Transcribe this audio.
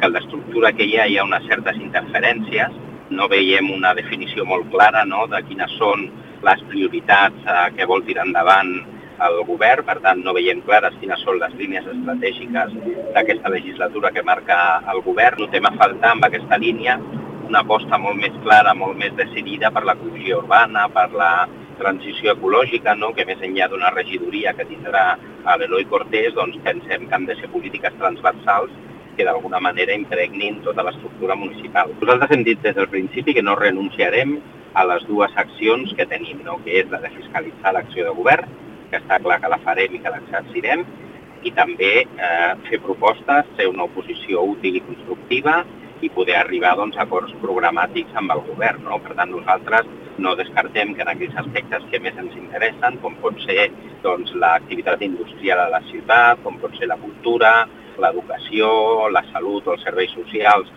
que en l'estructura que hi ha hi ha unes certes interferències, no veiem una definició molt clara no, de quines són les prioritats eh, que vol tirar endavant el govern, per tant no veiem clares quines són les línies estratègiques d'aquesta legislatura que marca el govern. Notem a faltar amb aquesta línia una aposta molt més clara, molt més decidida per la l'ecologia urbana, per la transició ecològica, no? que més enllà d'una regidoria que tindrà l'Eloi Cortés, doncs pensem que han de ser polítiques transversals que d'alguna manera impregnin tota l'estructura municipal. Nosaltres hem dit des del principi que no renunciarem a les dues accions que tenim, no? que és la de fiscalitzar l'acció de govern, que està clar que la farem i que l'exercirem, i també eh, fer propostes, ser una oposició útil i constructiva i poder arribar doncs, a acords programàtics amb el govern. No? Per tant, nosaltres no descartem que en aquells aspectes que més ens interessen, com pot ser doncs, l'activitat industrial a la ciutat, com pot ser la cultura, l'educació, la salut o els serveis socials,